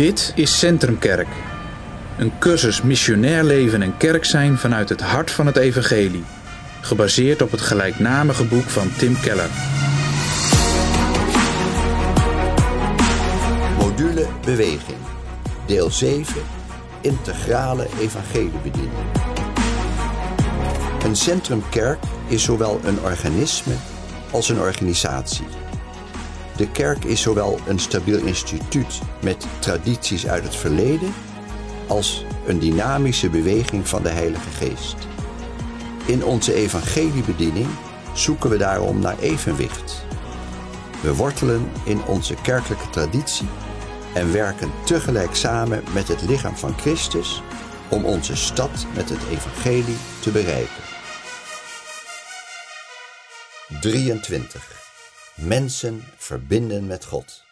Dit is Centrumkerk. Een cursus missionair leven en kerk zijn vanuit het hart van het evangelie. Gebaseerd op het gelijknamige boek van Tim Keller. Module Beweging. Deel 7. Integrale evangeliebediening. Een centrumkerk is zowel een organisme als een organisatie. De kerk is zowel een stabiel instituut met tradities uit het verleden als een dynamische beweging van de Heilige Geest. In onze evangeliebediening zoeken we daarom naar evenwicht. We wortelen in onze kerkelijke traditie en werken tegelijk samen met het lichaam van Christus om onze stad met het evangelie te bereiken. 23. Mensen verbinden met God.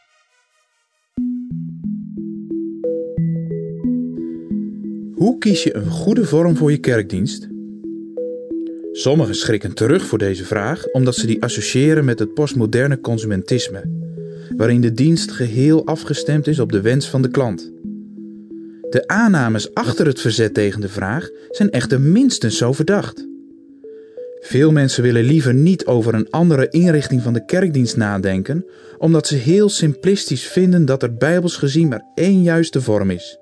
Hoe kies je een goede vorm voor je kerkdienst? Sommigen schrikken terug voor deze vraag omdat ze die associëren met het postmoderne consumentisme, waarin de dienst geheel afgestemd is op de wens van de klant. De aannames achter het verzet tegen de vraag zijn echter minstens zo verdacht. Veel mensen willen liever niet over een andere inrichting van de kerkdienst nadenken, omdat ze heel simplistisch vinden dat er bijbels gezien maar één juiste vorm is.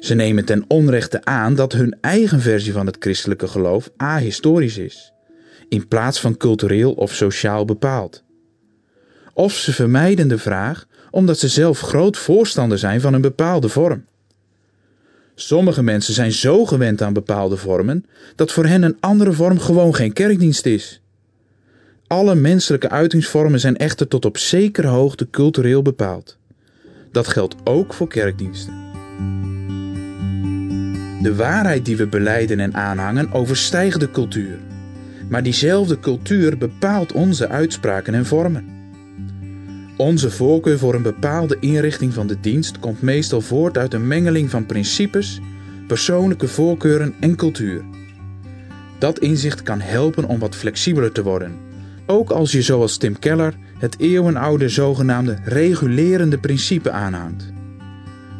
Ze nemen ten onrechte aan dat hun eigen versie van het christelijke geloof ahistorisch is, in plaats van cultureel of sociaal bepaald. Of ze vermijden de vraag omdat ze zelf groot voorstander zijn van een bepaalde vorm. Sommige mensen zijn zo gewend aan bepaalde vormen dat voor hen een andere vorm gewoon geen kerkdienst is. Alle menselijke uitingsvormen zijn echter tot op zekere hoogte cultureel bepaald. Dat geldt ook voor kerkdiensten. De waarheid die we beleiden en aanhangen overstijgt de cultuur. Maar diezelfde cultuur bepaalt onze uitspraken en vormen. Onze voorkeur voor een bepaalde inrichting van de dienst komt meestal voort uit een mengeling van principes, persoonlijke voorkeuren en cultuur. Dat inzicht kan helpen om wat flexibeler te worden, ook als je zoals Tim Keller het eeuwenoude zogenaamde regulerende principe aanhangt.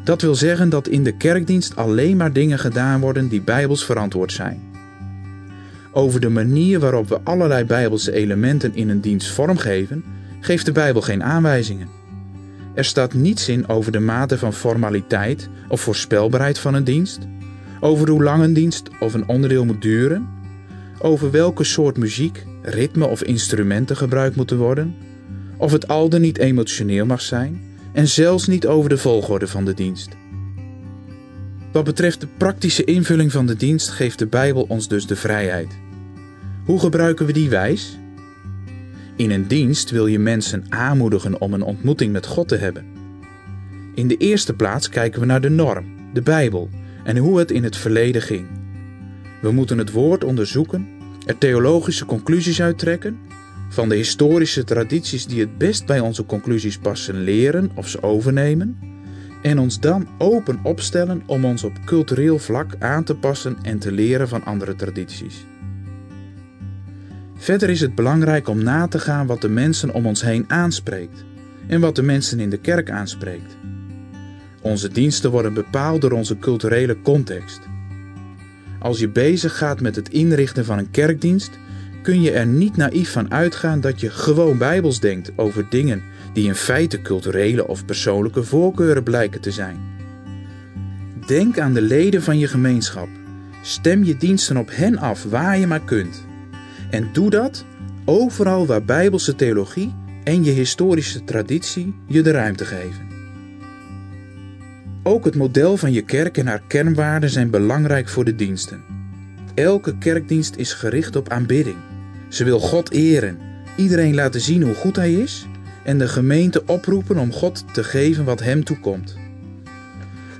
Dat wil zeggen dat in de kerkdienst alleen maar dingen gedaan worden die bijbels verantwoord zijn. Over de manier waarop we allerlei bijbelse elementen in een dienst vormgeven, geeft de Bijbel geen aanwijzingen. Er staat niets in over de mate van formaliteit of voorspelbaarheid van een dienst, over hoe lang een dienst of een onderdeel moet duren, over welke soort muziek, ritme of instrumenten gebruikt moeten worden, of het al dan niet emotioneel mag zijn en zelfs niet over de volgorde van de dienst. Wat betreft de praktische invulling van de dienst geeft de Bijbel ons dus de vrijheid. Hoe gebruiken we die wijs? In een dienst wil je mensen aanmoedigen om een ontmoeting met God te hebben. In de eerste plaats kijken we naar de norm, de Bijbel, en hoe het in het verleden ging. We moeten het woord onderzoeken, er theologische conclusies uittrekken, van de historische tradities die het best bij onze conclusies passen leren of ze overnemen, en ons dan open opstellen om ons op cultureel vlak aan te passen en te leren van andere tradities. Verder is het belangrijk om na te gaan wat de mensen om ons heen aanspreekt en wat de mensen in de kerk aanspreekt. Onze diensten worden bepaald door onze culturele context. Als je bezig gaat met het inrichten van een kerkdienst, kun je er niet naïef van uitgaan dat je gewoon bijbels denkt over dingen die in feite culturele of persoonlijke voorkeuren blijken te zijn. Denk aan de leden van je gemeenschap. Stem je diensten op hen af waar je maar kunt. En doe dat overal waar bijbelse theologie en je historische traditie je de ruimte geven. Ook het model van je kerk en haar kernwaarden zijn belangrijk voor de diensten. Elke kerkdienst is gericht op aanbidding. Ze wil God eren, iedereen laten zien hoe goed Hij is en de gemeente oproepen om God te geven wat Hem toekomt.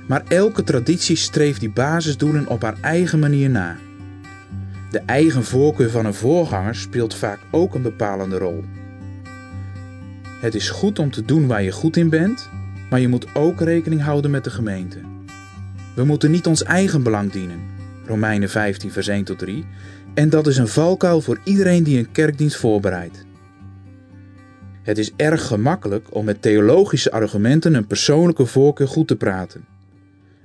Maar elke traditie streeft die basisdoelen op haar eigen manier na. De eigen voorkeur van een voorganger speelt vaak ook een bepalende rol. Het is goed om te doen waar je goed in bent, maar je moet ook rekening houden met de gemeente. We moeten niet ons eigen belang dienen, Romeinen 15, vers 1 tot 3, en dat is een valkuil voor iedereen die een kerkdienst voorbereidt. Het is erg gemakkelijk om met theologische argumenten een persoonlijke voorkeur goed te praten.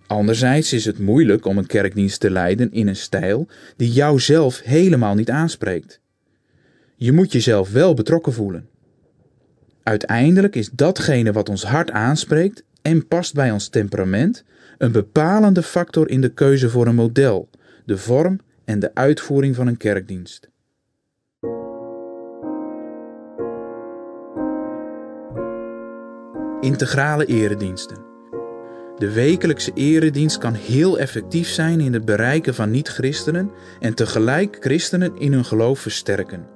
Anderzijds is het moeilijk om een kerkdienst te leiden in een stijl die jou zelf helemaal niet aanspreekt. Je moet jezelf wel betrokken voelen. Uiteindelijk is datgene wat ons hart aanspreekt en past bij ons temperament een bepalende factor in de keuze voor een model, de vorm en de uitvoering van een kerkdienst. Integrale erediensten. De wekelijkse eredienst kan heel effectief zijn in het bereiken van niet-christenen en tegelijk christenen in hun geloof versterken.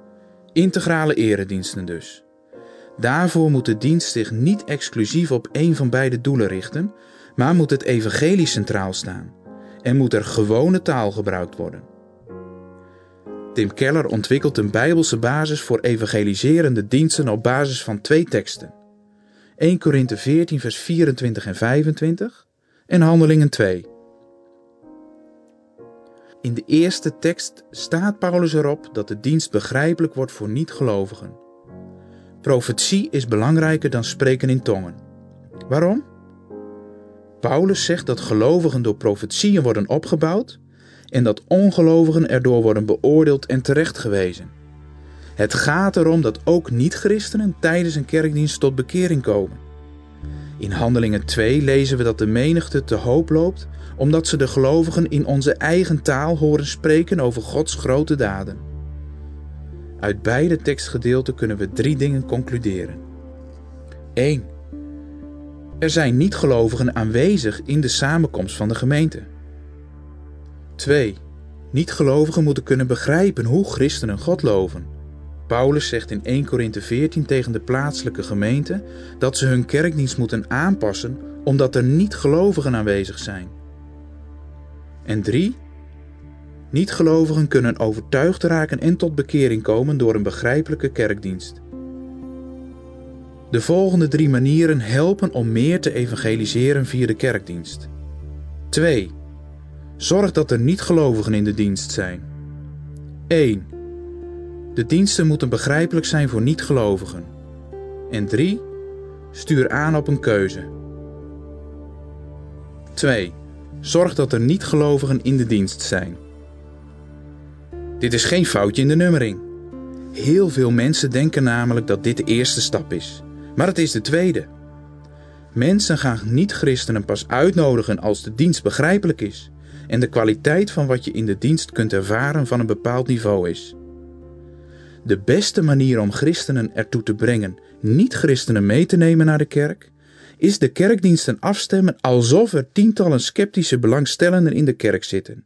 Integrale erediensten dus. Daarvoor moet de dienst zich niet exclusief op één van beide doelen richten, maar moet het evangelie centraal staan en moet er gewone taal gebruikt worden. Tim Keller ontwikkelt een bijbelse basis voor evangeliserende diensten op basis van twee teksten. 1 Korinthe 14 vers 24 en 25 en Handelingen 2. In de eerste tekst staat Paulus erop dat de dienst begrijpelijk wordt voor niet-gelovigen. Profetie is belangrijker dan spreken in tongen. Waarom? Paulus zegt dat gelovigen door profetieën worden opgebouwd en dat ongelovigen erdoor worden beoordeeld en terechtgewezen. Het gaat erom dat ook niet-christenen tijdens een kerkdienst tot bekering komen. In Handelingen 2 lezen we dat de menigte te hoop loopt omdat ze de gelovigen in onze eigen taal horen spreken over Gods grote daden. Uit beide tekstgedeelten kunnen we drie dingen concluderen. 1. Er zijn niet-gelovigen aanwezig in de samenkomst van de gemeente. 2. Niet-gelovigen moeten kunnen begrijpen hoe christenen God loven. Paulus zegt in 1 Korinthe 14 tegen de plaatselijke gemeente dat ze hun kerkdienst moeten aanpassen omdat er niet-gelovigen aanwezig zijn. En 3. Niet-gelovigen kunnen overtuigd raken en tot bekering komen door een begrijpelijke kerkdienst. De volgende drie manieren helpen om meer te evangeliseren via de kerkdienst. 2. Zorg dat er niet-gelovigen in de dienst zijn. 1. De diensten moeten begrijpelijk zijn voor niet-gelovigen. En 3. Stuur aan op een keuze. 2. Zorg dat er niet-gelovigen in de dienst zijn. Dit is geen foutje in de nummering. Heel veel mensen denken namelijk dat dit de eerste stap is, maar het is de tweede. Mensen gaan niet-christenen pas uitnodigen als de dienst begrijpelijk is en de kwaliteit van wat je in de dienst kunt ervaren van een bepaald niveau is. De beste manier om christenen ertoe te brengen niet-christenen mee te nemen naar de kerk, is de kerkdiensten afstemmen alsof er tientallen sceptische belangstellenden in de kerk zitten.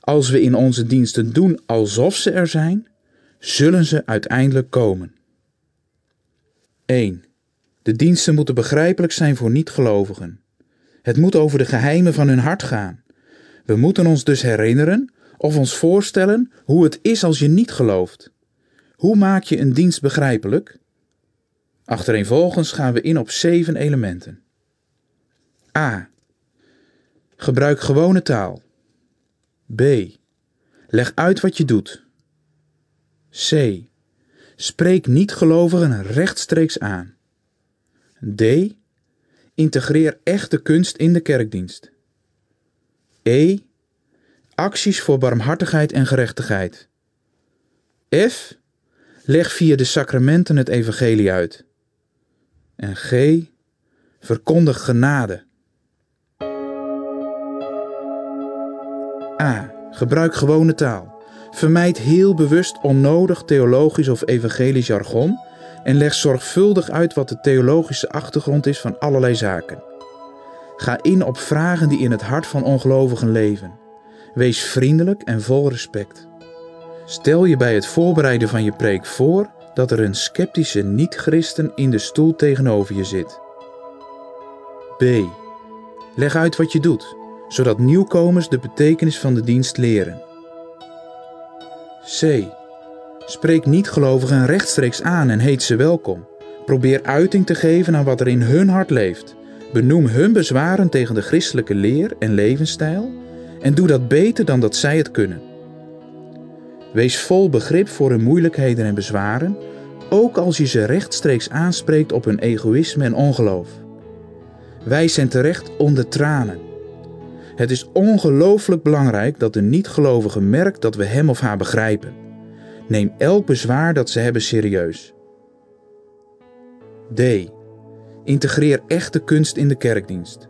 Als we in onze diensten doen alsof ze er zijn, zullen ze uiteindelijk komen. 1. De diensten moeten begrijpelijk zijn voor niet-gelovigen. Het moet over de geheimen van hun hart gaan. We moeten ons dus herinneren of ons voorstellen hoe het is als je niet gelooft. Hoe maak je een dienst begrijpelijk? Achtereenvolgens gaan we in op zeven elementen. A. Gebruik gewone taal. B. Leg uit wat je doet. C. Spreek niet-gelovigen rechtstreeks aan. D. Integreer echte kunst in de kerkdienst. E. Acties voor barmhartigheid en gerechtigheid. F. Leg via de sacramenten het evangelie uit. En G. Verkondig genade. A. Gebruik gewone taal. Vermijd heel bewust onnodig theologisch of evangelisch jargon en leg zorgvuldig uit wat de theologische achtergrond is van allerlei zaken. Ga in op vragen die in het hart van ongelovigen leven. Wees vriendelijk en vol respect. Stel je bij het voorbereiden van je preek voor dat er een sceptische niet-christen in de stoel tegenover je zit. B. Leg uit wat je doet, zodat nieuwkomers de betekenis van de dienst leren. C. Spreek niet-gelovigen rechtstreeks aan en heet ze welkom. Probeer uiting te geven aan wat er in hun hart leeft. Benoem hun bezwaren tegen de christelijke leer en levensstijl en doe dat beter dan dat zij het kunnen. Wees vol begrip voor hun moeilijkheden en bezwaren, ook als je ze rechtstreeks aanspreekt op hun egoïsme en ongeloof. Wij zijn terecht onder tranen. Het is ongelooflijk belangrijk dat de niet-gelovige merkt dat we hem of haar begrijpen. Neem elk bezwaar dat ze hebben serieus. D. Integreer echte kunst in de kerkdienst.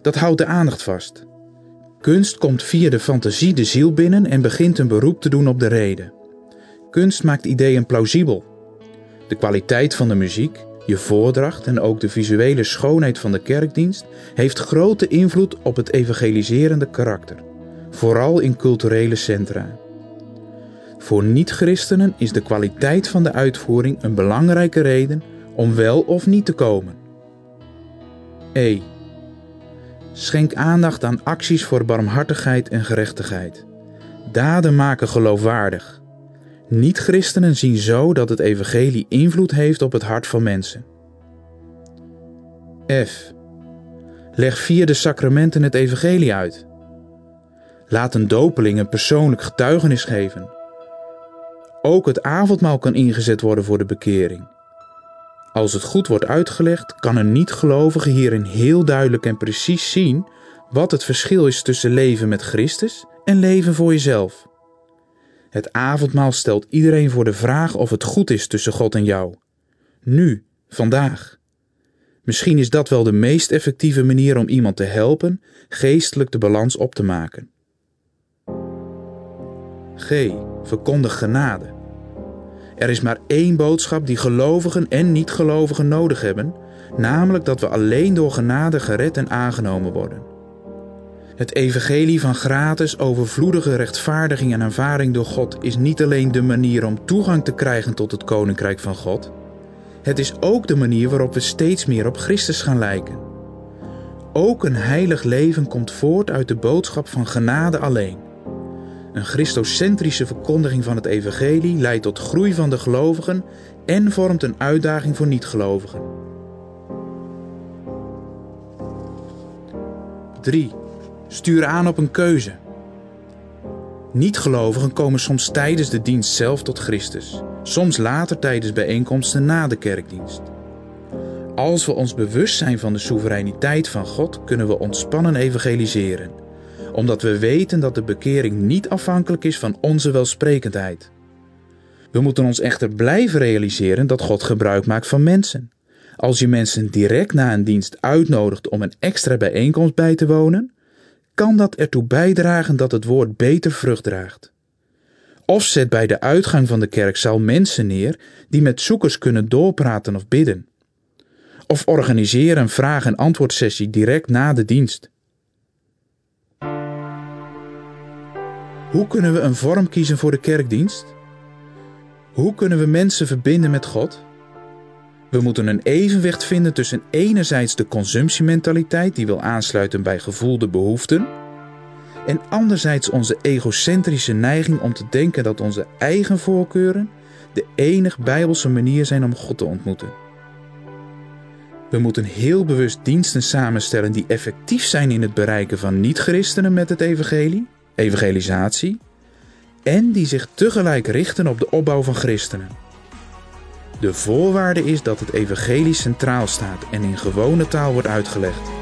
Dat houdt de aandacht vast. Kunst komt via de fantasie de ziel binnen en begint een beroep te doen op de reden. Kunst maakt ideeën plausibel. De kwaliteit van de muziek, je voordracht en ook de visuele schoonheid van de kerkdienst heeft grote invloed op het evangeliserende karakter, vooral in culturele centra. Voor niet-christenen is de kwaliteit van de uitvoering een belangrijke reden om wel of niet te komen. E. Schenk aandacht aan acties voor barmhartigheid en gerechtigheid. Daden maken geloofwaardig. Niet-christenen zien zo dat het evangelie invloed heeft op het hart van mensen. F. Leg via de sacramenten het evangelie uit. Laat een dopeling een persoonlijk getuigenis geven. Ook het avondmaal kan ingezet worden voor de bekering. Als het goed wordt uitgelegd, kan een niet-gelovige hierin heel duidelijk en precies zien wat het verschil is tussen leven met Christus en leven voor jezelf. Het avondmaal stelt iedereen voor de vraag of het goed is tussen God en jou. Nu, vandaag. Misschien is dat wel de meest effectieve manier om iemand te helpen geestelijk de balans op te maken. G. Verkondig genade. Er is maar één boodschap die gelovigen en niet-gelovigen nodig hebben, namelijk dat we alleen door genade gered en aangenomen worden. Het evangelie van gratis, overvloedige rechtvaardiging en ervaring door God is niet alleen de manier om toegang te krijgen tot het koninkrijk van God. Het is ook de manier waarop we steeds meer op Christus gaan lijken. Ook een heilig leven komt voort uit de boodschap van genade alleen. Een christocentrische verkondiging van het evangelie leidt tot groei van de gelovigen en vormt een uitdaging voor niet-gelovigen. 3. Stuur aan op een keuze. Niet-gelovigen komen soms tijdens de dienst zelf tot Christus, soms later tijdens bijeenkomsten na de kerkdienst. Als we ons bewust zijn van de soevereiniteit van God, kunnen we ontspannen evangeliseren, omdat we weten dat de bekering niet afhankelijk is van onze welsprekendheid. We moeten ons echter blijven realiseren dat God gebruik maakt van mensen. Als je mensen direct na een dienst uitnodigt om een extra bijeenkomst bij te wonen, kan dat ertoe bijdragen dat het woord beter vrucht draagt. Of zet bij de uitgang van de kerkzaal mensen neer die met zoekers kunnen doorpraten of bidden. Of organiseer een vraag- en antwoordsessie direct na de dienst. Hoe kunnen we een vorm kiezen voor de kerkdienst? Hoe kunnen we mensen verbinden met God? We moeten een evenwicht vinden tussen enerzijds de consumptiementaliteit die wil aansluiten bij gevoelde behoeften, en anderzijds onze egocentrische neiging om te denken dat onze eigen voorkeuren de enig bijbelse manier zijn om God te ontmoeten. We moeten heel bewust diensten samenstellen die effectief zijn in het bereiken van niet-christenen met het evangelie, evangelisatie, en die zich tegelijk richten op de opbouw van christenen. De voorwaarde is dat het evangelie centraal staat en in gewone taal wordt uitgelegd.